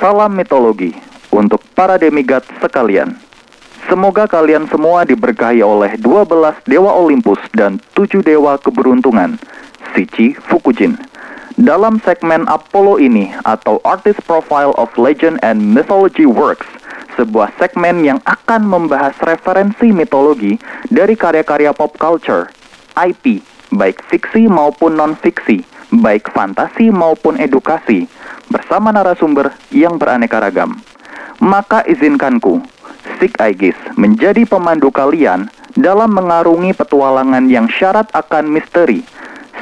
Salam mitologi untuk para demigod sekalian. Semoga kalian semua diberkahi oleh 12 dewa Olympus dan 7 dewa keberuntungan, Shichi Fukujin. Dalam segmen Apollo ini atau Artist Profile of Legend and Mythology Works, sebuah segmen yang akan membahas referensi mitologi dari karya-karya pop culture, IP, baik fiksi maupun non-fiksi, baik fantasi maupun edukasi, bersama narasumber yang beraneka ragam. Maka izinkanku, Sik Aegis menjadi pemandu kalian dalam mengarungi petualangan yang syarat akan misteri,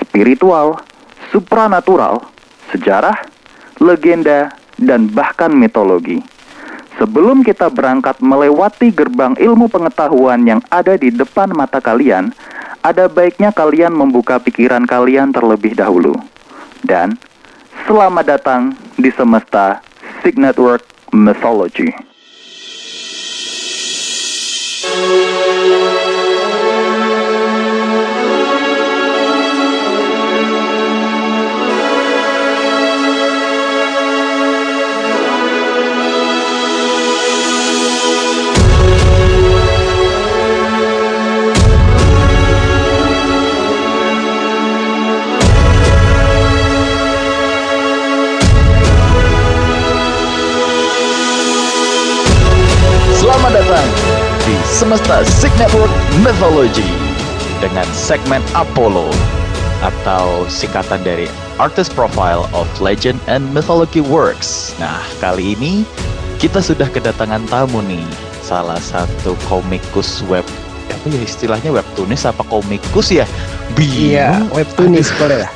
spiritual, supranatural, sejarah, legenda, dan bahkan mitologi. Sebelum kita berangkat melewati gerbang ilmu pengetahuan yang ada di depan mata kalian, ada baiknya kalian membuka pikiran kalian terlebih dahulu. Dan selamat datang di semesta Sig Network Mythology. Semesta Sig Network Mythology dengan segmen Apollo atau singkatan dari Artist Profile of Legend and Mythology Works. Nah, kali ini kita sudah kedatangan tamu nih, salah satu komikus web apa ya istilahnya webtoons apa komikus ya? Bingung. Iya, webtoons boleh lah.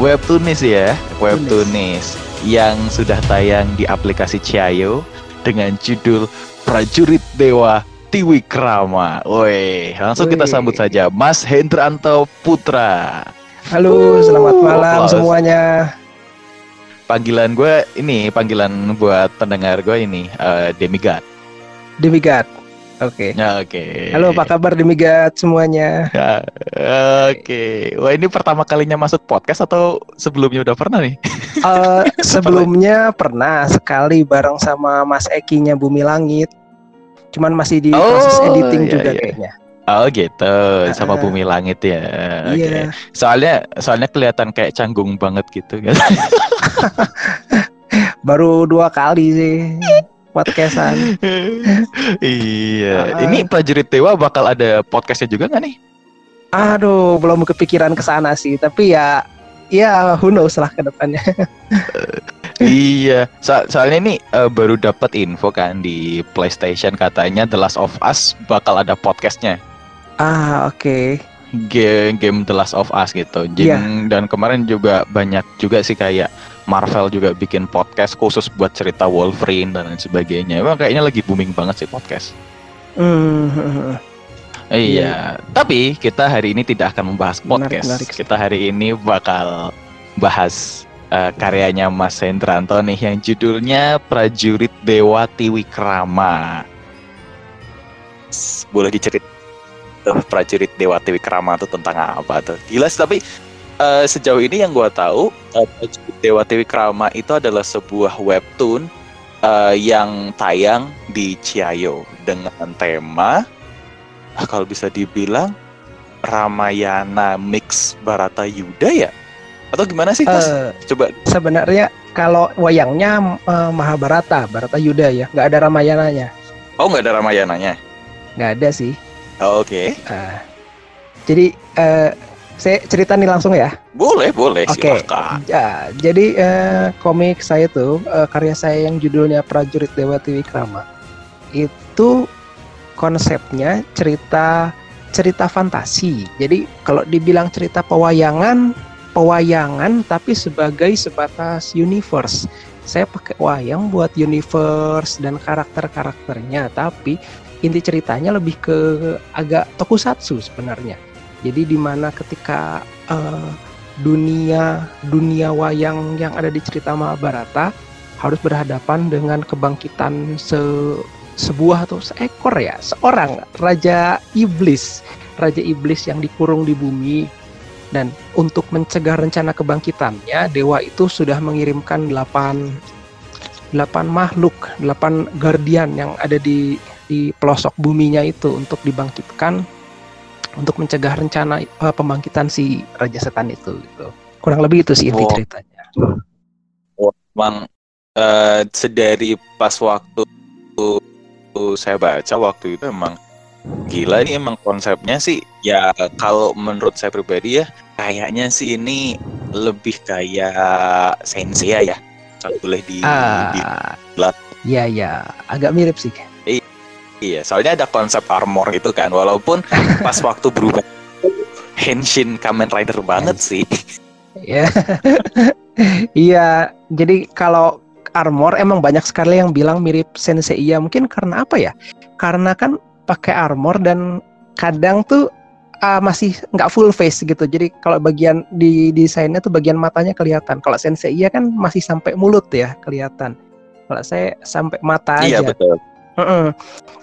Webtoons ya, webtoons yang sudah tayang di aplikasi Ciayo dengan judul Prajurit Dewa Tiwikrama. Woi, langsung kita Wih. sambut saja Mas Hendranto Putra. Halo, selamat malam Applause. semuanya. Panggilan gue ini, panggilan buat pendengar gue ini eh, Demigod. Demigod. Oke. Ya, Oke. Halo, apa kabar Demigod semuanya? Ya, Oke. Wah ini pertama kalinya masuk podcast atau sebelumnya udah pernah nih? Eh, sebelumnya pernah sekali bareng sama Mas Eki-nya Bumi Langit. Cuman masih di Oh, proses editing iya, juga iya. kayaknya. Oh gitu, sama. Bumi Langit ya. Iya. Soalnya soalnya kelihatan kayak canggung banget gitu kan. Baru dua kali sih podcastan. iya. Ah. Ini prajurit dewa bakal ada podcastnya juga nggak nih? Aduh, belum kepikiran ke sana sih, tapi ya ya who knows lah ke depannya. iya. So- soalnya ini eh, baru dapat info kan di PlayStation katanya The Last of Us bakal ada podcastnya. Ah, oke. Game game The Last of Us gitu. Jadi- Iya. Dan kemarin juga banyak juga sih kayak Marvel juga bikin podcast khusus buat cerita Wolverine dan lain sebagainya. Emang kayaknya lagi booming banget sih podcast. Hmm, Iya, tapi kita hari ini tidak akan membahas Menarik, podcast. menarik. Kita hari ini bakal bahas eh, karyanya Mas Hendranto nih yang judulnya Prajurit Dewa Tiwikrama. Boleh dicerit eh, Prajurit Dewa Tiwikrama itu tentang apa tuh? Sih, tapi eh, sejauh ini yang gua tahu eh, Prajurit Dewa Tiwikrama itu adalah sebuah webtoon eh, yang tayang di Ciayo dengan tema ah, kalau bisa dibilang Ramayana mix Barata Yuda ya? Atau gimana sih Mas? Eh, Coba sebenarnya kalau wayangnya eh, Mahabharata, Barata Yuda ya, nggak ada Ramayananya, Oh nggak ada Ramayananya? nggak ada sih. Oh, Oke, Eh, jadi eh, saya cerita nih langsung ya. boleh boleh Oke. silakan. Ya, jadi eh, komik saya tuh eh, karya saya yang judulnya Prajurit Dewa Tiwikrama itu konsepnya cerita cerita fantasi. Jadi kalau dibilang cerita pewayangan, pewayangan tapi sebagai sebatas universe. Saya pakai wayang buat universe dan karakter-karakternya, tapi inti ceritanya lebih ke agak tokusatsu sebenarnya. Jadi di mana ketika eh, dunia dunia wayang yang ada di cerita Mahabharata harus berhadapan dengan kebangkitan se sebuah atau seekor ya seorang raja iblis raja iblis yang dikurung di bumi dan untuk mencegah rencana kebangkitannya dewa itu sudah mengirimkan delapan delapan makhluk, delapan guardian yang ada di di pelosok buminya itu untuk dibangkitkan untuk mencegah rencana uh, pembangkitan si raja setan itu gitu. Kurang lebih itu sih inti ceritanya. Emang eh, sedari pas waktu saya baca waktu itu emang gila ini emang konsepnya sih ya kalau menurut saya pribadi ya kayaknya sih ini lebih kayak Sensei ya kalau boleh di, di- Ah. Iya ya, agak mirip sih. iya soalnya ada konsep armor itu kan walaupun pas waktu berubah Henshin Kamen Rider banget sih Ya. Iya, jadi kalau armor emang banyak sekali yang bilang mirip Sensei ya mungkin karena apa ya? Karena kan pakai armor dan kadang tuh ah, masih nggak full face gitu. Jadi kalau bagian di desainnya tuh bagian matanya kelihatan. Kalau Sensei ya kan masih sampai mulut ya kelihatan. Kalau saya sampai mata iya aja. betul Mm-mm.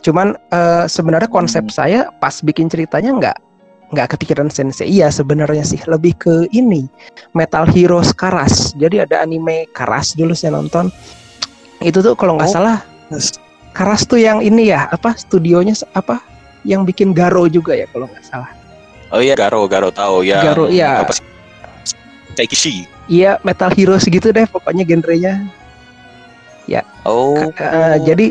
Cuman eh, sebenarnya konsep Hmm. saya pas bikin ceritanya nggak nggak kepikiran sensei iya sebenarnya sih lebih ke ini Metal Heroes Karas. Jadi ada anime Karas dulu saya nonton. Itu tuh kalau nggak Oh. salah Karas tuh yang ini ya apa studionya apa yang bikin Garo juga ya kalau nggak salah. oh iya Garo Garo tahu ya Garo, iya. apa Taikishi Iya Metal Heroes gitu deh pokoknya genrenya. oh Ka- eh, jadi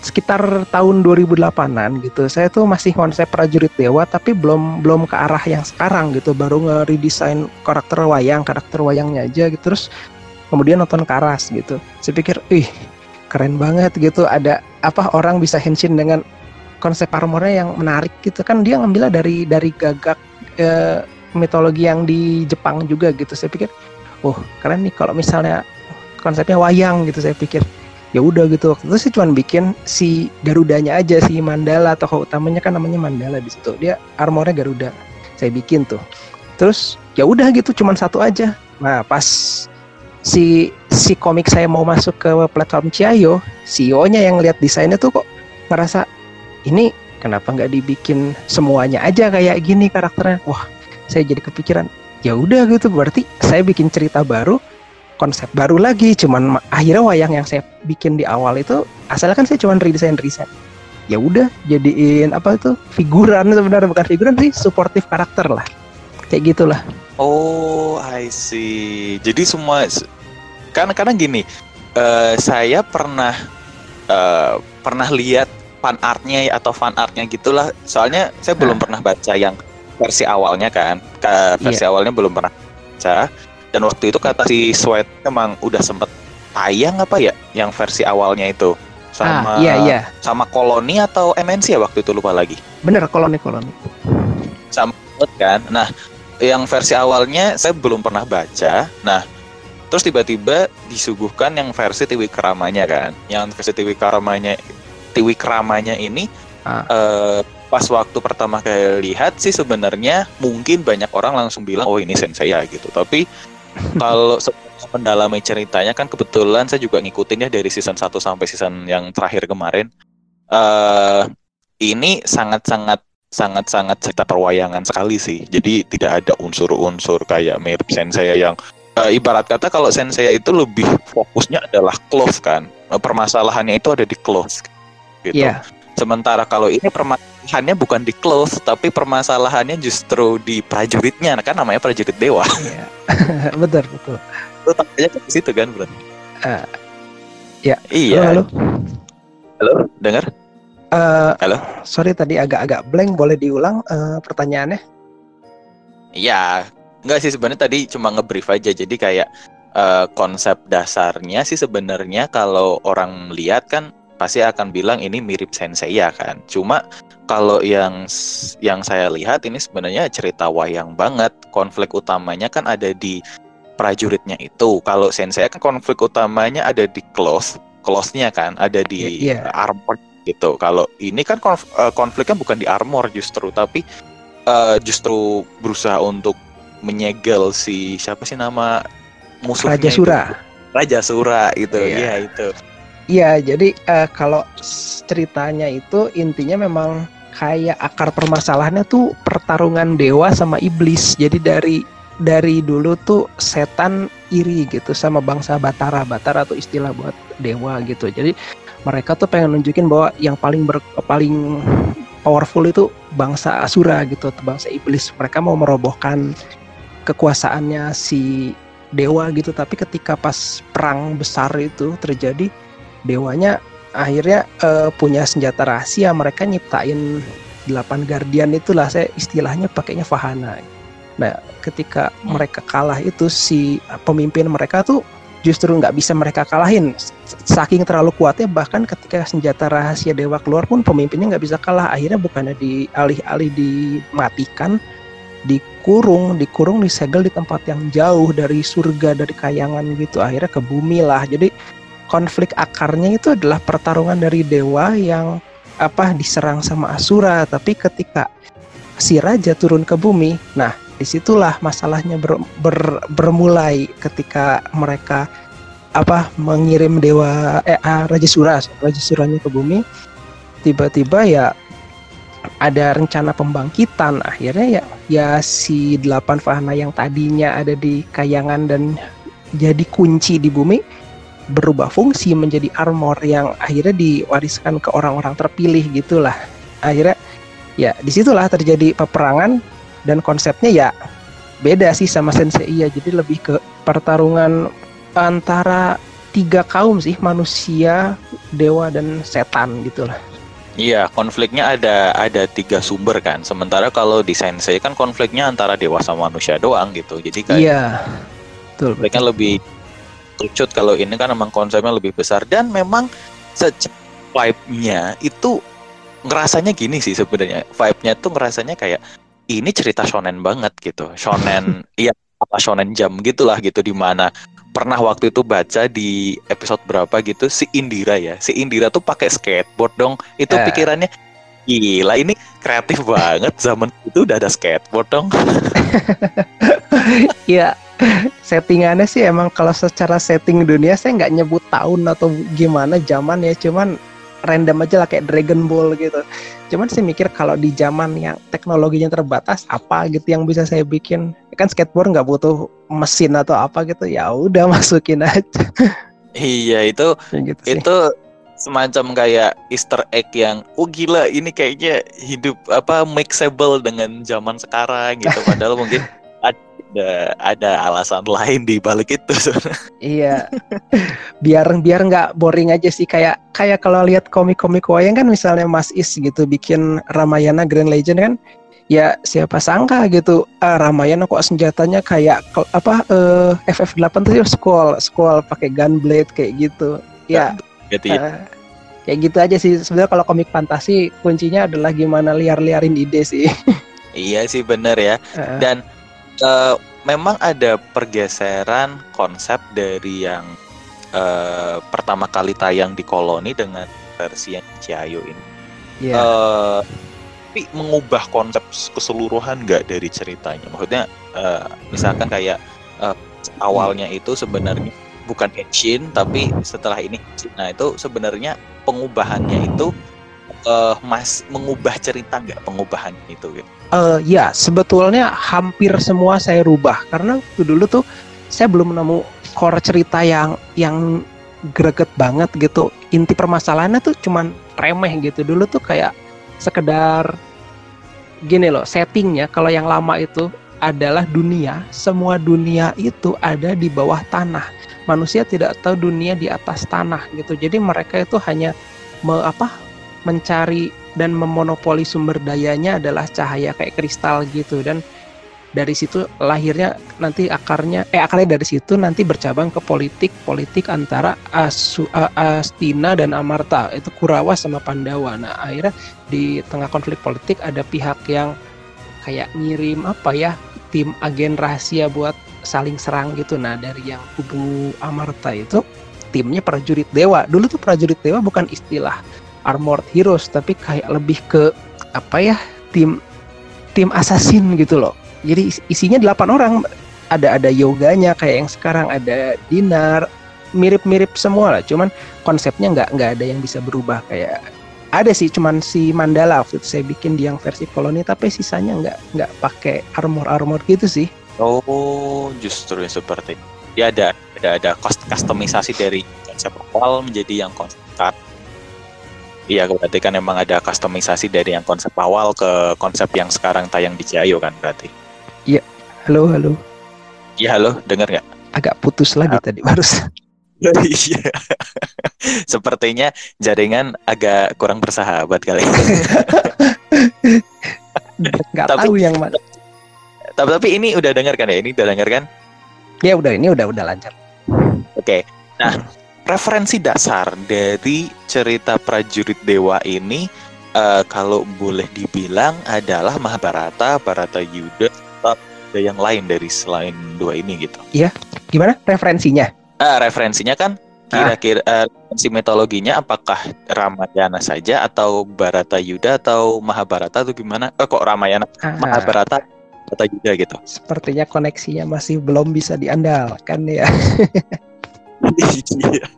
sekitar tahun 2008-an gitu. Saya tuh masih konsep prajurit dewa tapi belum belum ke arah yang sekarang gitu. Baru nge-redesign karakter wayang, karakter wayangnya aja gitu. Terus kemudian nonton Karas gitu. Saya pikir, "Ih, keren banget gitu. Ada apa orang bisa henshin dengan konsep armornya yang menarik gitu. Kan dia ngambilnya dari dari gagak eh, mitologi yang di Jepang juga gitu. Saya pikir, "Oh, keren nih kalau misalnya konsepnya wayang gitu." Saya pikir. Ya udah gitu. Waktu sih cuma bikin si Garudanya aja si Mandala tokoh utamanya. Kan namanya Mandala di situ. Dia armornya Garuda. Saya bikin tuh. Terus ya udah gitu cuman satu aja. Nah pas si si komik saya mau masuk ke platform Ciayo CEO-nya yang lihat desainnya tuh kok ngerasa ini kenapa nggak dibikin semuanya aja kayak gini karakternya? Wah saya jadi kepikiran ya udah gitu berarti saya bikin cerita baru konsep baru lagi cuman ma- akhirnya wayang yang saya bikin di awal itu asalnya kan saya cuman redesign redesign ya udah jadiin apa itu figuran sebenarnya bukan figuran sih supportive karakter lah kayak gitulah Oh, I see. Jadi semua kan karena gini, eh, saya pernah eh, pernah lihat fan artnya atau fan artnya gitulah. Soalnya saya belum pernah baca yang versi awalnya kan. Ka- versi awalnya belum pernah baca. Dan waktu itu kata si Sweat emang udah sempet tayang apa ya yang versi awalnya itu ah sama iya iya sama koloni atau MNC ya waktu itu lupa lagi. bener koloni koloni Betul kan. Nah, yang versi awalnya saya belum pernah baca. Nah, terus tiba-tiba disuguhkan yang versi Tiwi Keramanya kan. Yang versi Tiwi Keramanya Tiwi Keramanya ini Ah. eh, pas waktu pertama kali lihat sih sebenarnya mungkin banyak orang langsung bilang oh ini sensei ya gitu. Tapi kalau mendalami ceritanya kan kebetulan saya juga ngikutin ya dari season 1 sampai season yang terakhir kemarin. eh ini sangat-sangat sangat-sangat cerita perwayangan sekali sih. Jadi tidak ada unsur-unsur kayak mirip Sensei yang eh, ibarat kata kalau Sensei itu lebih fokusnya adalah close kan. Eh, Permasalahannya itu ada di close gitu. iya Sementara kalau ini permasalahannya bukan di close tapi permasalahannya justru di prajuritnya kan namanya prajurit dewa. iya betul betul Itu tanya ke situ kan berarti. Eh, ya. Iya. halo, halo. Halo, dengar? Eh, Halo? sorry tadi agak-agak blank boleh diulang eh, pertanyaannya Iya, enggak sih sebenarnya tadi cuma nge-brief aja. Jadi kayak eh, konsep dasarnya sih sebenarnya kalau orang lihat kan pasti akan bilang ini mirip Sensei ya kan. Cuma kalau yang yang saya lihat ini sebenarnya cerita wayang banget. Konflik utamanya kan ada di prajuritnya itu. Kalau Sensei kan konflik utamanya ada di close, close-nya kan ada di Iya, iya. armor gitu. Kalau ini kan konf- eh, konfliknya bukan di armor justru tapi eh, justru berusaha untuk menyegel si siapa sih nama musuhnya Raja itu? Sura Raja Sura itu Iya. iya itu Iya, jadi eh, kalau ceritanya itu intinya memang kayak akar permasalahannya tuh pertarungan dewa sama iblis. Jadi dari dari dulu tuh setan iri gitu sama bangsa Batara. Batara tuh istilah buat dewa gitu. Jadi mereka tuh pengen nunjukin bahwa yang paling ber, paling powerful itu bangsa Asura gitu, atau bangsa iblis. Mereka mau merobohkan kekuasaannya si dewa gitu. Tapi ketika pas perang besar itu terjadi, dewanya akhirnya uh, punya senjata rahasia. Mereka nyiptain delapan guardian itulah saya istilahnya pakainya Fahana. Nah, ketika hmm. mereka kalah itu si pemimpin mereka tuh justru nggak bisa mereka kalahin. Saking terlalu kuatnya bahkan ketika senjata rahasia dewa keluar pun pemimpinnya nggak bisa kalah. Akhirnya bukannya dialih-alih dimatikan, dikurung, dikurung, disegel di tempat yang jauh dari surga, dari kayangan gitu. Akhirnya ke bumi lah. Jadi konflik akarnya itu adalah pertarungan dari dewa yang apa diserang sama Asura. Tapi ketika si raja turun ke bumi, nah di situlah masalahnya ber, ber, bermulai ketika mereka apa mengirim dewa eh, ah, Raja Sura Raja Suranya ke bumi. Tiba-tiba ya ada rencana pembangkitan. Akhirnya ya ya si delapan fahana yang tadinya ada di kayangan dan jadi kunci di bumi berubah fungsi menjadi armor yang akhirnya diwariskan ke orang-orang terpilih gitulah. Akhirnya ya di situlah terjadi peperangan dan konsepnya ya beda sih sama Sensei ya jadi lebih ke pertarungan antara tiga kaum sih manusia dewa dan setan gitulah Iya, konfliknya ada ada tiga sumber kan. Sementara kalau di Sensei kan konfliknya antara dewa sama manusia doang gitu. Jadi kayak Iya. Betul. Konfliknya lebih lucut kalau ini kan memang konsepnya lebih besar dan memang vibe-nya itu ngerasanya gini sih sebenarnya. Vibe-nya tuh ngerasanya kayak ini cerita shonen banget gitu. Shonen iya apa shonen jam gitulah gitu di mana pernah waktu itu baca di episode berapa gitu si Indira ya. Si Indira tuh pakai skateboard dong. Itu eh. pikirannya gila ini kreatif banget zaman itu udah ada skateboard dong. Iya settingannya sih emang kalau secara setting dunia saya nggak nyebut tahun atau gimana zaman ya cuman random aja lah kayak Dragon Ball gitu. Cuman saya mikir kalau di zaman yang teknologinya terbatas apa gitu yang bisa saya bikin kan skateboard nggak butuh mesin atau apa gitu ya udah masukin aja. Iya itu ya gitu itu semacam kayak Easter egg yang oh gila ini kayaknya hidup apa mixable dengan zaman sekarang gitu padahal mungkin ada ada alasan lain di balik itu. iya. biar biar nggak boring aja sih kayak kayak kalau lihat komik-komik wayang kan misalnya Mas Is gitu bikin Ramayana Grand Legend kan ya siapa sangka gitu ah, Ramayana kok senjatanya kayak apa uh, eh, FF8 tuh scroll scroll pakai gunblade kayak gitu. Ya. Gitu ya. Uh, kayak gitu aja sih sebenarnya kalau komik fantasi kuncinya adalah gimana liar-liarin ide sih. iya sih bener ya. Uh. Dan uh, memang ada pergeseran konsep dari yang uh, pertama kali tayang di koloni dengan versi yang Ciayo ini. Yeah. Iya. Uh, tapi mengubah konsep keseluruhan nggak dari ceritanya? Maksudnya uh, misalkan kayak uh, awalnya itu sebenarnya bukan Henshin tapi setelah ini nah itu sebenarnya pengubahannya itu uh, mas mengubah cerita nggak pengubahan itu gitu? Uh, ya sebetulnya hampir semua saya rubah. Karena dulu tuh saya belum menemu core cerita yang yang greget banget gitu. Inti permasalahannya tuh cuman remeh gitu. Dulu tuh kayak sekedar gini loh settingnya kalau yang lama itu adalah dunia. Semua dunia itu ada di bawah tanah. Manusia tidak tahu dunia di atas tanah gitu. Jadi mereka itu hanya me, apa mencari dan memonopoli sumber dayanya adalah cahaya kayak kristal gitu. Dan dari situ lahirnya nanti akarnya eh akarnya dari situ nanti bercabang ke politik politik antara Asu, Astina dan Amarta. Itu Kurawa sama Pandawa. Nah akhirnya di tengah konflik politik ada pihak yang kayak ngirim apa ya tim agen rahasia buat saling serang gitu. Nah dari yang kubu Amarta itu timnya prajurit dewa. Dulu tuh prajurit dewa bukan istilah armored heroes tapi kayak lebih ke apa ya tim tim assassin gitu loh. Jadi isinya delapan orang. Ada ada yoganya kayak yang sekarang ada dinar mirip-mirip semua lah. Cuman konsepnya nggak nggak ada yang bisa berubah. Kayak ada sih cuman si Mandala waktu itu saya bikin di yang versi koloni tapi sisanya nggak nggak pakai armor armor gitu sih. Oh justru seperti dia ada ada ada customisasi dari konsep awal menjadi yang konsep Iya, berarti kan emang ada customisasi dari yang konsep awal ke konsep yang sekarang tayang di Ciayo kan berarti. Halo, halo. Iya, halo, dengar nggak? Agak putus lagi Ah. tadi barusan. Iya. Sepertinya jaringan agak kurang bersahabat kali. Nggak Tapi- tahu yang mana. tapi, tapi ini udah dengar kan ya? Ini udah dengar kan? Ya udah ini udah udah lancar. Oke. Nah, referensi dasar dari cerita prajurit dewa ini eh, kalau boleh dibilang adalah Mahabharata, Barata Yuda, atau ada yang lain dari selain dua ini gitu. Gimana referensinya? Ah, referensinya kan kira-kira eh, referensi mitologinya apakah Ramayana saja atau Barata Yuda atau Mahabharata atau gimana? Eh, kok Ramayana, Ah, Mahabharata, Barata Yuda gitu. sepertinya koneksinya masih belum bisa diandalkan ya. Iya,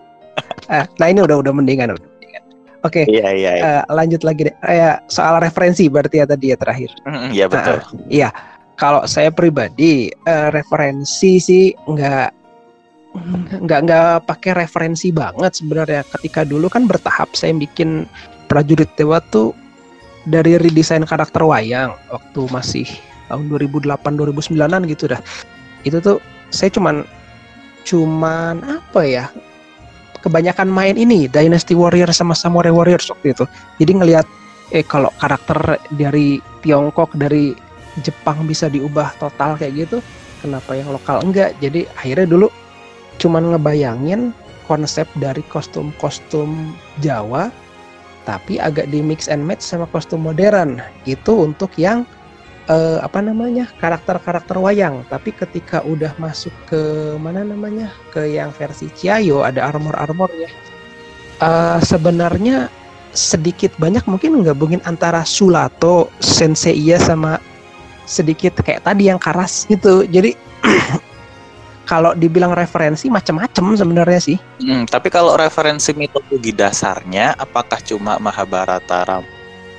Ah, nah ini udah udah mendingan udah mendingan. Oke, iya, iya. iya. eh, lanjut lagi deh. Eh, soal referensi berarti ya tadi ya terakhir. Mm, Iya betul. Kalau saya pribadi eh, referensi sih nggak nggak nggak pakai referensi banget sebenarnya. Ketika dulu kan bertahap saya bikin prajurit dewa tuh dari redesign karakter wayang waktu masih tahun 2008 2009an gitu dah. Itu tuh saya cuman cuman apa ya? Kebanyakan main ini Dynasty Warrior sama Samurai Warriors waktu itu. Jadi ngelihat eh kalau karakter dari Tiongkok dari Jepang bisa diubah total kayak gitu, kenapa yang lokal enggak? Jadi akhirnya dulu cuman ngebayangin konsep dari kostum-kostum Jawa tapi agak di mix and match sama kostum modern. Itu untuk yang eh, apa namanya? karakter-karakter wayang. Tapi ketika udah masuk ke mana namanya? ke yang versi Chiayo ada armor-armornya. Eh, sebenarnya sedikit banyak mungkin gabungin antara Sulato, Senseiya sama sedikit kayak tadi yang karas gitu. Jadi kalau dibilang referensi macam-macam sebenarnya sih. Hmm, tapi kalau referensi mitologi dasarnya, apakah cuma Mahabharata, Ram,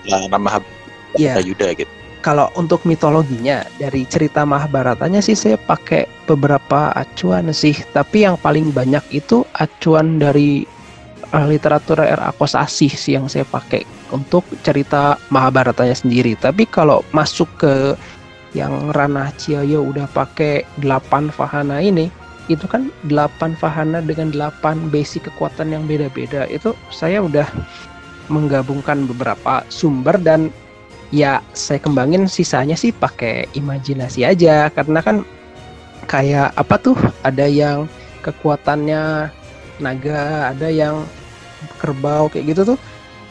eh, Mahabharata Iya. Yuda gitu? Kalau untuk mitologinya dari cerita Mahabharatanya sih saya pakai beberapa acuan sih, tapi yang paling banyak itu acuan dari eh, literatur R.A. Kosasih sih yang saya pakai untuk cerita Mahabharatanya sendiri. Tapi kalau masuk ke yang ranah Ciayo udah pakai 8 fahana ini, itu kan 8 fahana dengan 8 basic kekuatan yang beda-beda. Itu saya udah menggabungkan beberapa sumber dan ya saya kembangin sisanya sih pakai imajinasi aja. Karena kan kayak apa tuh? Ada yang kekuatannya naga ada yang kerbau kayak gitu tuh.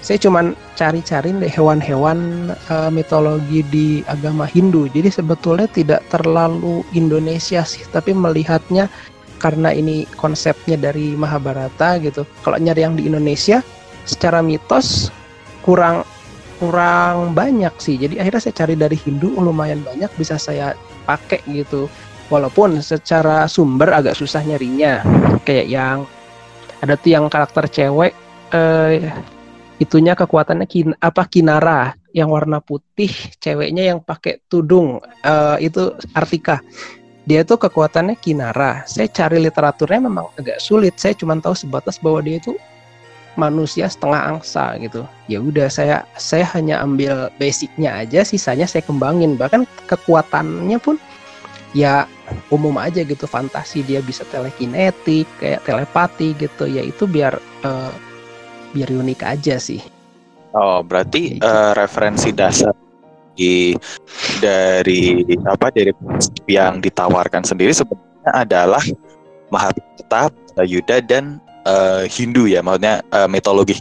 Saya cuman cari-cari hewan-hewan eh, mitologi di agama Hindu. Jadi sebetulnya tidak terlalu Indonesia sih tapi melihatnya karena ini konsepnya dari Mahabharata gitu. Kalau nyari yang di Indonesia secara mitos kurang kurang banyak sih. Jadi akhirnya saya cari dari Hindu lumayan banyak bisa saya pakai gitu. Walaupun secara sumber agak susah nyarinya. Kayak yang ada tuh yang karakter cewek eh itunya kekuatannya kin apa kinara yang warna putih, ceweknya yang pakai tudung eh itu Artika. Dia tuh kekuatannya kinara. Saya cari literaturnya memang agak sulit. Saya cuma tahu sebatas bahwa dia itu manusia setengah angsa gitu. Ya udah saya saya hanya ambil basicnya aja, sisanya saya kembangin. Bahkan kekuatannya pun ya umum aja gitu, fantasi dia bisa telekinetik, kayak telepati gitu. Ya itu biar eh, biar unik aja sih. Oh, berarti gitu. eh, referensi dasar di dari apa dari yang ditawarkan sendiri sebenarnya adalah Mahabharata, Yuda dan eh, Hindu ya, maksudnya eh, mitologi.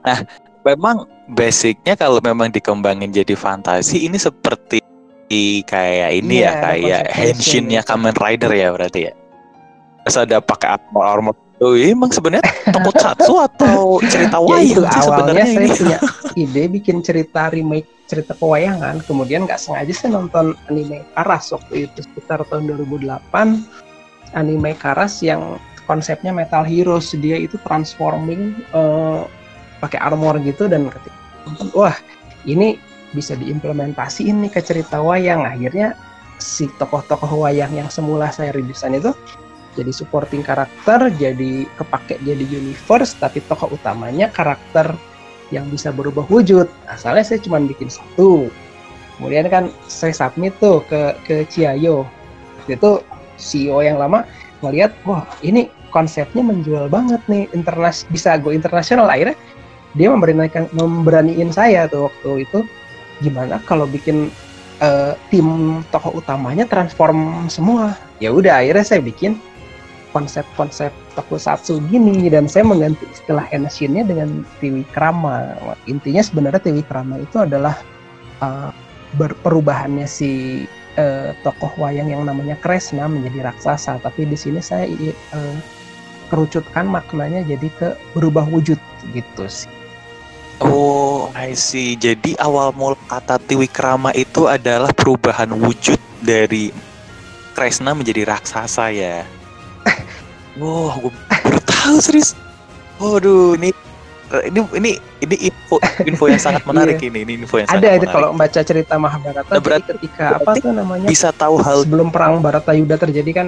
Nah, memang basicnya kalau memang dikembangin jadi fantasi ini seperti kayak ini Iya, ya ada kayak Henshin-nya Kamen Rider ya berarti ya. Terus ada pakai armor armor Oh, ini emang sebenarnya tokusatsu atau cerita ya itu wayang awalnya sebenarnya saya ini. punya ide bikin cerita remake cerita pewayangan kemudian nggak sengaja saya nonton anime Karas waktu itu sekitar tahun 2008 anime Karas yang konsepnya Metal Heroes. Dia itu transforming eh, pakai armor gitu dan ketika wah ini bisa diimplementasiin nih ke cerita wayang. Akhirnya si tokoh-tokoh wayang yang semula saya redesign itu jadi supporting karakter jadi kepake jadi universe tapi tokoh utamanya karakter yang bisa berubah wujud. Asalnya saya cuma bikin satu. Kemudian kan saya submit tuh ke ke Ciayo itu CEO yang lama ngelihat wah ini konsepnya menjual banget nih internas bisa go internasional. Akhirnya dia memberanikan memberaniin saya tuh waktu itu. Gimana kalau bikin uh, tim tokoh utamanya transform semua? Ya udah akhirnya saya bikin konsep-konsep tokusatsu gini dan saya mengganti istilah Henshin-nya dengan Tiwikrama. Intinya sebenarnya Tiwikrama itu adalah uh, berperubahannya si uh, tokoh wayang yang namanya Kresna menjadi raksasa. Tapi di sini saya uh, kerucutkan maknanya jadi ke berubah wujud gitu sih Oh, I see. Jadi awal mula kata Tiwikrama itu adalah perubahan wujud dari Kresna menjadi raksasa ya. Wah, wow, gue baru tahu serius. Waduh, ini ini ini ini info info yang sangat menarik iya. ini ini info yang ada sangat itu kalau membaca cerita Mahabharata nah, berarti, ketika apa tuh namanya bisa tahu hal sebelum perang Baratayuda terjadi kan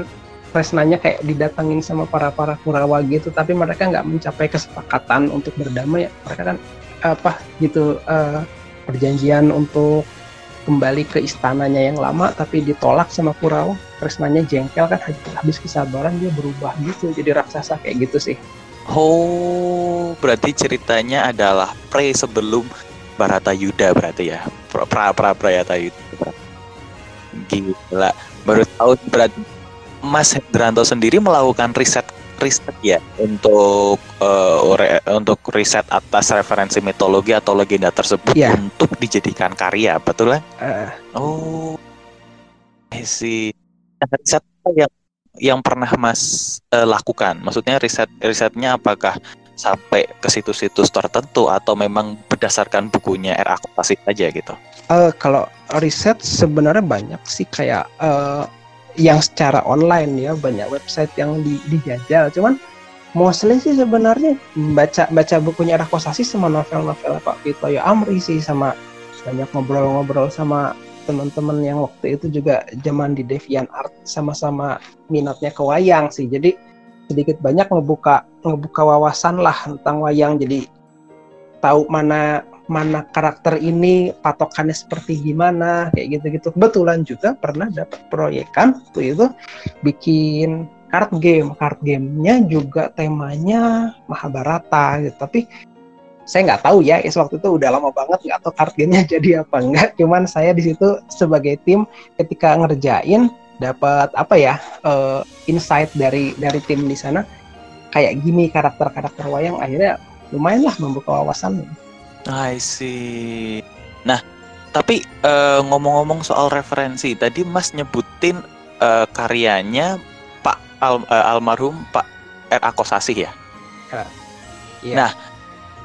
Kresnanya kayak didatangin sama para para Kurawa gitu tapi mereka nggak mencapai kesepakatan untuk berdamai. Mereka kan apa gitu uh, perjanjian untuk kembali ke istananya yang lama tapi ditolak sama Kurawa. Kresnanya jengkel kan habis kesabaran dia berubah gitu jadi raksasa kayak gitu sih. Oh berarti ceritanya adalah pre sebelum Barata Yuda berarti ya? Pra pra pra Barata Yuda gila. Baru tahu berarti Mas Hendranto sendiri melakukan riset riset ya untuk uh, re, untuk riset atas referensi mitologi atau legenda tersebut yeah. untuk dijadikan karya, betul kan? Uh. Oh, sih. Riset yang yang pernah Mas uh, lakukan? Maksudnya riset risetnya apakah sampai ke situs-situs tertentu atau memang berdasarkan bukunya R. Akopasi saja gitu? Uh, kalau riset sebenarnya banyak sih kayak uh, yang secara online ya banyak website yang di, dijajal. Cuman mostly sih sebenarnya baca baca bukunya Rakosasi sama novel-novel Pak Vito ya Amri sih sama banyak ngobrol-ngobrol sama teman-teman yang waktu itu juga zaman di Devian Art sama-sama minatnya ke wayang sih. Jadi sedikit banyak ngebuka ngebuka wawasan lah tentang wayang. Jadi tahu mana mana karakter ini patokannya seperti gimana kayak gitu-gitu. Kebetulan juga pernah dapat proyekan waktu itu bikin card game. Card gamenya juga temanya Mahabharata gitu. Tapi saya nggak tahu ya, is waktu itu udah lama banget nggak tahu card gamenya jadi apa enggak. Cuman saya di situ sebagai tim ketika ngerjain dapat apa ya uh, insight dari dari tim di sana kayak gini karakter-karakter wayang akhirnya lumayan lah membuka wawasan. I see. Nah, tapi ngomong ngomong-ngomong soal referensi, tadi Mas nyebutin uh, karyanya Pak Al, uh, almarhum Pak R. Akosasih ya. Uh, yeah. Nah,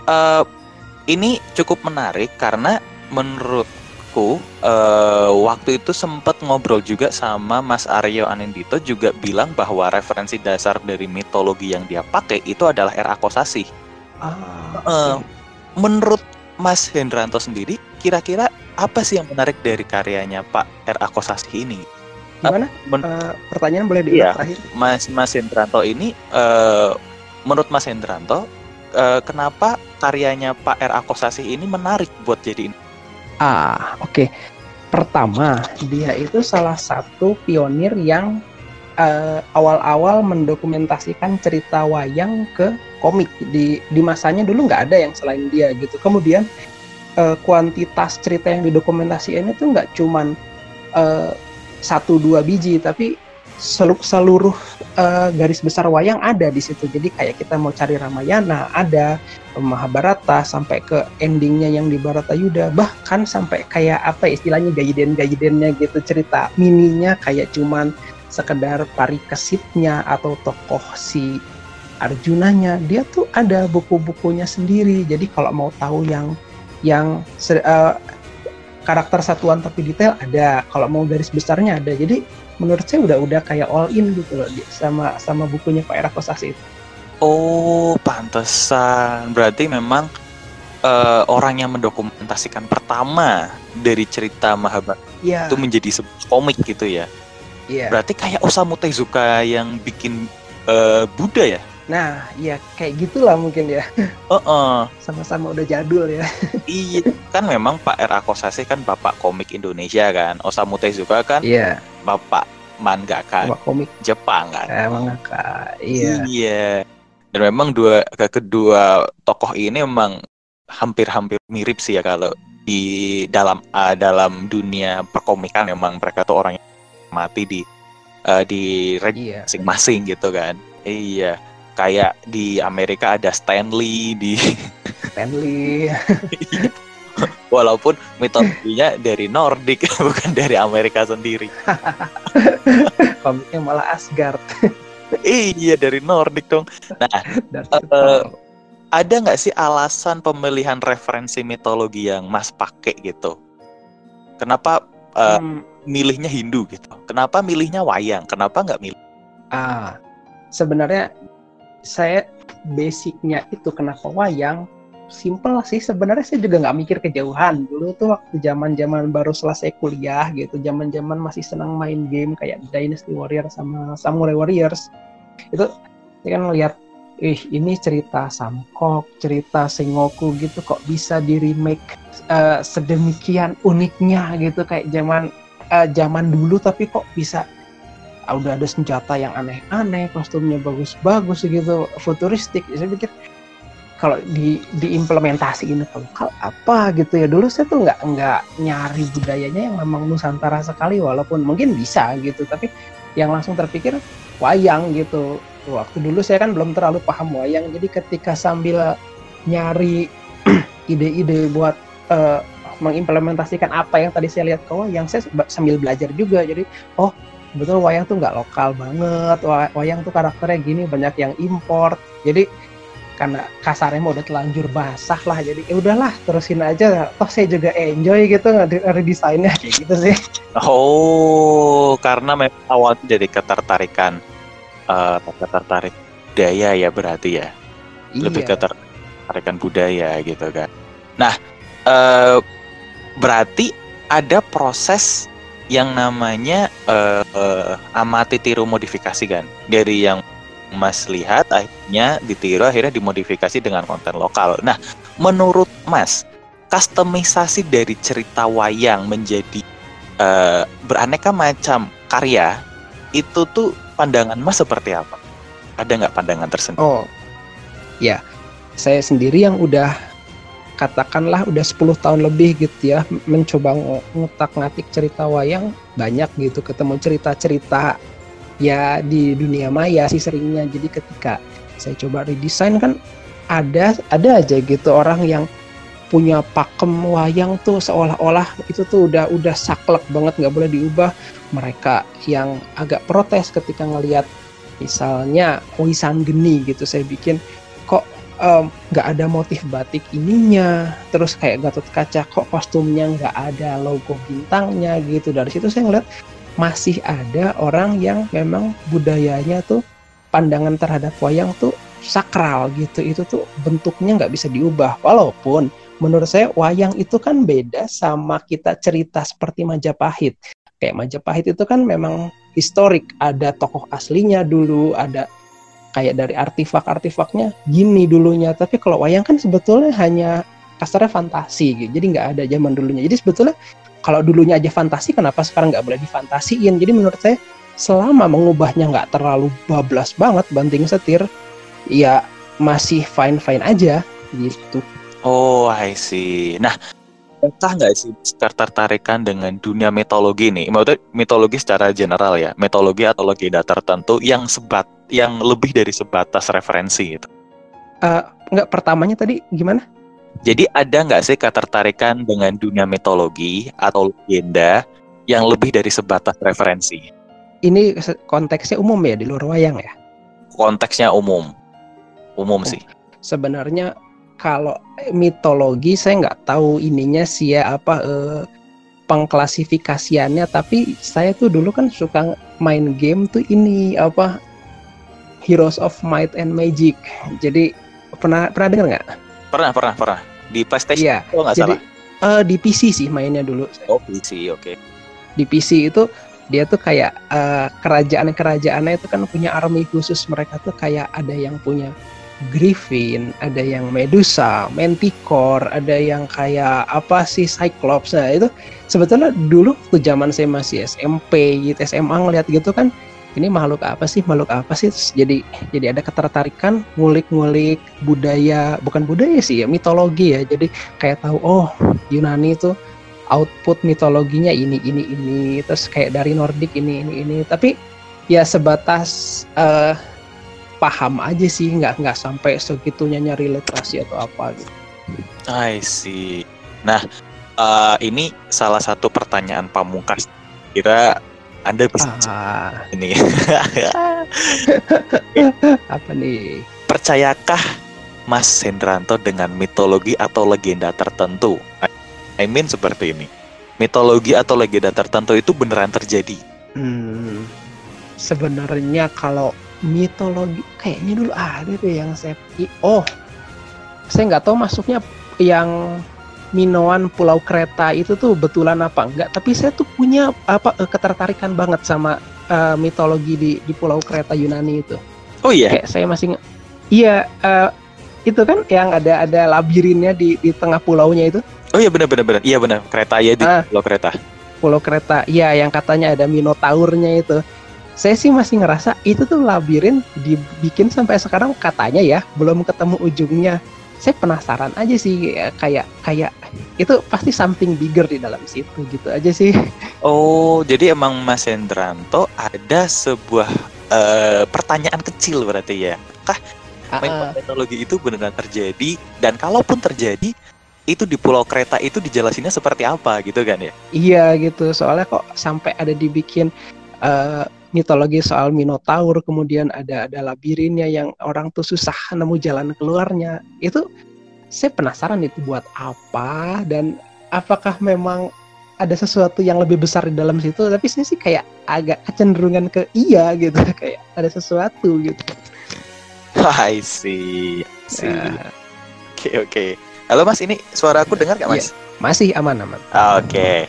uh, ini cukup menarik karena menurutku uh, waktu itu sempat ngobrol juga sama Mas Aryo Anindito juga bilang bahwa referensi dasar dari mitologi yang dia pakai itu adalah R. Akosasih. Ah, uh, menurut Mas Hendranto sendiri, kira-kira apa sih yang menarik dari karyanya Pak R. Akosasi ini? Gimana? Men uh, pertanyaan boleh diulang iya, terakhir? Mas Mas Hendranto ini, uh, menurut Mas Hendranto, uh, kenapa karyanya Pak R. Akosasi ini menarik buat jadi Ah, oke. Okay. Pertama, dia itu salah satu pionir yang awal awal-awal mendokumentasikan cerita wayang ke komik. Di di masanya dulu nggak ada yang selain dia gitu. Kemudian uh, kuantitas cerita yang didokumentasikan itu nggak cuman uh, satu dua biji tapi seluruh, seluruh uh, garis besar wayang ada di situ. Jadi kayak kita mau cari Ramayana ada Mahabharata sampai ke endingnya yang di Baratayuda bahkan sampai kayak apa istilahnya gaiden gaidennya gitu cerita mininya kayak cuman sekedar parikesitnya atau tokoh si Arjunanya dia tuh ada buku-bukunya sendiri jadi kalau mau tahu yang yang uh, karakter satuan tapi detail ada kalau mau garis besarnya ada jadi menurut saya udah udah kayak all in gitu loh sama sama bukunya Pak Era Kosasi itu oh pantesan berarti memang uh, orang yang mendokumentasikan pertama dari cerita Mahabharata ya. itu menjadi sebuah komik gitu ya Iya. Berarti kayak Osamu Tezuka yang bikin uh, Buddha ya? Nah, ya kayak gitulah mungkin ya. Heeh. Sama-sama udah jadul ya. iya, kan memang Pak R.A. Kosase kan bapak komik Indonesia kan. Osamu Tezuka kan Iya, bapak mangaka sama komik Jepang kan. eh, mangaka. Iya. Iya. Dan memang dua ke- kedua tokoh ini memang hampir-hampir mirip sih ya kalau di dalam ah, dalam dunia perkomikan memang mereka tuh orang yang mati di eh, di Iya. masing-masing gitu kan. Iya. Kayak di Amerika ada Stanley di Stanley. walaupun mitologinya dari Nordik bukan dari Amerika sendiri. Komiknya malah Asgard. iya dari Nordik dong. Nah, Eh, ada nggak sih alasan pemilihan referensi mitologi yang Mas pakai gitu? Kenapa eh, Hmm, milihnya Hindu gitu? Kenapa milihnya wayang? Kenapa nggak milih? ah, sebenarnya saya basicnya itu kenapa wayang simple sih sebenarnya saya juga nggak mikir kejauhan. Dulu tuh waktu zaman zaman baru selesai kuliah gitu zaman zaman masih senang main game kayak Dynasty Warrior sama Samurai Warriors. Itu saya kan ngeliat ih ini cerita Samkok cerita Sengoku gitu kok bisa di remake eh, sedemikian uniknya gitu kayak zaman eh, zaman dulu tapi kok bisa udah ada senjata yang aneh-aneh kostumnya bagus-bagus gitu futuristik. Saya pikir kalau di diimplementasiin ke lokal apa gitu ya? Dulu saya tuh nggak nggak nyari budayanya yang memang nusantara sekali walaupun mungkin bisa gitu tapi yang langsung terpikir wayang gitu. Waktu dulu saya kan belum terlalu paham wayang jadi ketika sambil nyari ide-ide buat eh, mengimplementasikan apa yang tadi saya lihat ke wayang saya sambil belajar juga. Jadi oh betul wayang tuh nggak lokal banget Wa- wayang tuh karakternya gini banyak yang import jadi karena kasarnya mau udah telanjur basah lah jadi ya udahlah terusin aja toh saya juga enjoy gitu redesainnya kayak gitu sih Oh, karena memang awalnya dari ketertarikan eh ketertarik budaya ya berarti ya. Lebih Iya. ketertarikan budaya gitu kan. Nah, eh berarti ada proses yang namanya eh eh, amati tiru modifikasi kan dari yang Mas lihat akhirnya ditiru akhirnya dimodifikasi dengan konten lokal. Nah, menurut Mas, kustomisasi dari cerita wayang menjadi eh, beraneka macam karya itu tuh pandangan Mas seperti apa? Ada nggak pandangan tersendiri? oh ya saya sendiri yang udah katakanlah udah 10 tahun lebih gitu ya mencoba ng- ngutak-ngatik cerita wayang banyak gitu ketemu cerita-cerita ya di dunia maya sih seringnya. Jadi ketika saya coba redesign kan ada ada aja gitu orang yang punya pakem wayang tuh seolah-olah itu tuh udah udah saklek banget nggak boleh diubah. Mereka yang agak protes ketika ngelihat misalnya Oisan Geni gitu saya bikin nggak ada motif batik ininya terus kayak Gatot Kaca kok kostumnya nggak ada logo bintangnya gitu. Dari situ saya ngeliat masih ada orang yang memang budayanya tuh pandangan terhadap wayang tuh sakral gitu. Itu tuh bentuknya nggak bisa diubah. Walaupun menurut saya wayang itu kan beda sama kita cerita seperti Majapahit. Kayak Majapahit itu kan memang historik. Ada tokoh aslinya dulu ada kayak dari artefak-artefaknya gini dulunya. Tapi kalau wayang kan sebetulnya hanya kasarnya fantasi gitu. Jadi nggak ada zaman dulunya. Jadi sebetulnya kalau dulunya aja fantasi kenapa sekarang nggak boleh difantasiin? Jadi menurut saya selama mengubahnya nggak terlalu bablas banget banting setir ya masih fine fine aja gitu. Oh, I see. Nah, entah nggak sih ketertarikan dengan dunia mitologi nih? Maksudnya mitologi secara general ya, mitologi atau legenda tertentu yang sebat, yang lebih dari sebatas referensi gitu. nggak pertamanya tadi gimana Jadi ada nggak sih ketertarikan dengan dunia mitologi atau legenda yang lebih dari sebatas referensi? ini konteksnya umum ya di luar wayang ya Konteksnya umum, umum sih. sebenarnya kalau mitologi saya nggak tahu ininya sih ya apa eh, pengklasifikasiannya tapi saya tuh dulu kan suka main game tuh ini apa Heroes of Might and Magic jadi pernah pernah dengar nggak? Pernah, pernah, pernah. Di PlayStation Iya kalau nggak salah. eh, di PC sih mainnya dulu Oh, PC, oke. di PC itu dia tuh kayak uh, kerajaan-kerajaannya itu kan punya army khusus mereka tuh kayak ada yang punya Griffin, ada yang Medusa, Manticore, ada yang kayak apa sih Cyclops. Nah, itu sebetulnya dulu tuh zaman saya masih SMP gitu, SMA ngeliat gitu kan ini makhluk apa sih makhluk apa sih? Terus jadi jadi ada ketertarikan ngulik-ngulik budaya bukan budaya sih ya mitologi ya. Jadi kayak tahu oh Yunani itu output mitologinya ini ini ini. Terus kayak dari Nordik ini ini ini. Tapi ya sebatas uh, paham aja sih nggak nggak sampai segitunya nyari literasi atau apa gitu. I see. Nah uh, ini salah satu pertanyaan pamungkas. Kira Anda bisa ah. ini apa nih? Percayakah Mas Hendranto dengan mitologi atau legenda tertentu? I mean seperti ini. Mitologi atau legenda tertentu itu beneran terjadi? Hmm, sebenarnya kalau mitologi kayaknya dulu ada deh yang saya oh saya nggak tahu masuknya yang Minoan Pulau Kreta itu tuh betulan apa enggak tapi saya tuh punya apa eh, ketertarikan banget sama uh, mitologi di di Pulau Kreta Yunani itu. Oh iya? Kayak saya masih iya uh, itu kan yang ada ada labirinnya di di tengah pulaunya itu. Oh iya benar benar benar. Iya benar. Kreta ya di uh, Pulau Kreta. Pulau Kreta iya yang katanya ada minotaurnya itu saya sih masih ngerasa itu tuh labirin dibikin sampai sekarang katanya ya belum ketemu ujungnya. Saya penasaran aja sih kayak kayak itu pasti something bigger di dalam situ gitu aja sih. Oh jadi emang Mas Hendranto ada sebuah uh, pertanyaan kecil berarti ya? Kah uh, teknologi itu benar-benar terjadi? Dan kalaupun terjadi itu di Pulau Kreta itu dijelasinnya seperti apa gitu kan ya? Iya gitu, soalnya kok sampai ada dibikin uh, mitologi soal Minotaur, kemudian ada ada labirinnya yang orang tuh susah nemu jalan keluarnya. Itu saya penasaran itu buat apa dan apakah memang ada sesuatu yang lebih besar di dalam situ tapi saya sih kayak agak kecenderungan ke iya gitu kayak ada sesuatu gitu I see, see. Oke ya. oke. Okay, okay. Halo Mas, ini suara aku dengar gak Mas? Ya, masih aman aman. Oke. Okay.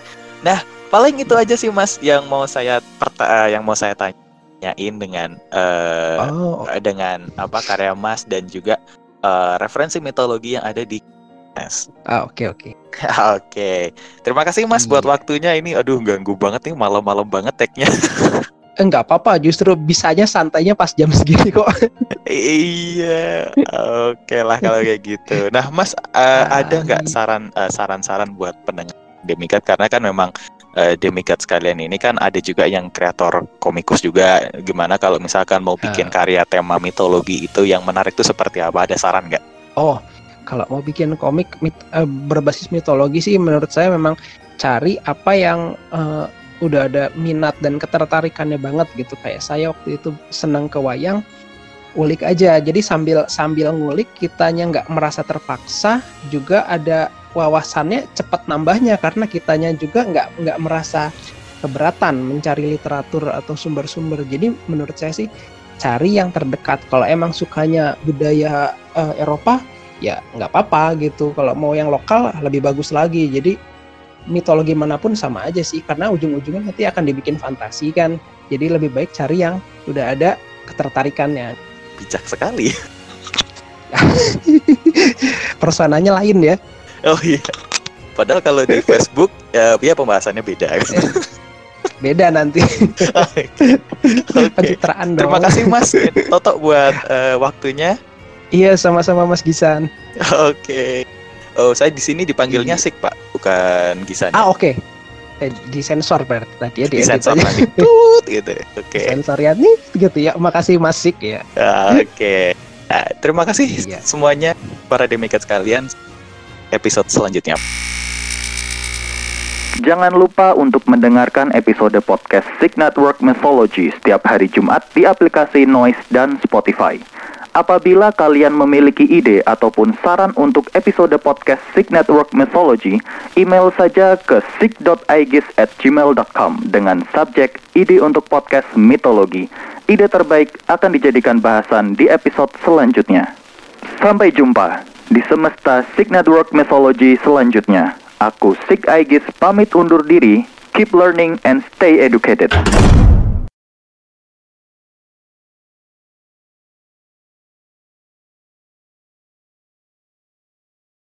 Nah paling itu aja sih mas yang mau saya perta yang mau saya tanyain dengan uh, oh. dengan apa karya mas dan juga uh, referensi mitologi yang ada di Mas. Ah oke okay, oke. Okay. oke. Okay. Terima kasih Mas iya. buat waktunya ini. Aduh ganggu banget nih malam-malam banget tagnya. Enggak apa-apa, justru bisanya santainya pas jam segini kok. iya, oke okay lah kalau kayak gitu. Nah, Mas uh, ah, ada nggak saran uh, saran-saran buat pendengar Demikat karena kan memang uh, demigod sekalian ini kan ada juga yang kreator komikus juga. Gimana kalau misalkan mau bikin uh. karya tema mitologi itu yang menarik itu seperti apa? Ada saran nggak? Oh, kalau mau bikin komik mit, uh, berbasis mitologi sih menurut saya memang cari apa yang uh, udah ada minat dan ketertarikannya banget gitu kayak saya waktu itu senang ke wayang ulik aja jadi sambil sambil ngulik kitanya nggak merasa terpaksa juga ada wawasannya cepat nambahnya karena kitanya juga nggak nggak merasa keberatan mencari literatur atau sumber-sumber. Jadi menurut saya sih cari yang terdekat. Kalau emang sukanya budaya uh, Eropa ya nggak apa-apa gitu. Kalau mau yang lokal lebih bagus lagi. Jadi mitologi mana pun sama aja sih karena ujung-ujungnya nanti akan dibikin fantasi kan. Jadi lebih baik cari yang udah ada ketertarikannya. Bijak sekali. Personanya lain ya. Oh iya. Padahal kalau di Facebook ya, ya pembahasannya beda. beda nanti. okay. Pencitraan dong. Terima kasih Mas Toto buat uh, waktunya. Iya, sama-sama Mas Gisan. Oke. Okay. Oh, saya di sini dipanggilnya iya. Sik, Pak, bukan Gisan. Ah, oke. Okay. Eh, di sensor berarti tadi ya di, di sensor tadi. Tut gitu. Oke. Okay. Sensor ya nih gitu ya. Makasih Mas Sik ya. Oke. Okay. Nah, terima kasih iya. semuanya para demikat sekalian episode selanjutnya. Jangan lupa untuk mendengarkan episode podcast Sig Network Mythology setiap hari Jumat di aplikasi Noise dan Spotify. Apabila kalian memiliki ide ataupun saran untuk episode podcast Sig Network Mythology, email saja ke sig.aegis@gmail.com dengan subjek ide untuk podcast mitologi. Ide terbaik akan dijadikan bahasan di episode selanjutnya. Sampai jumpa di semesta Sig Network Mythology selanjutnya. Aku Sig Aegis pamit undur diri. Keep learning and stay educated.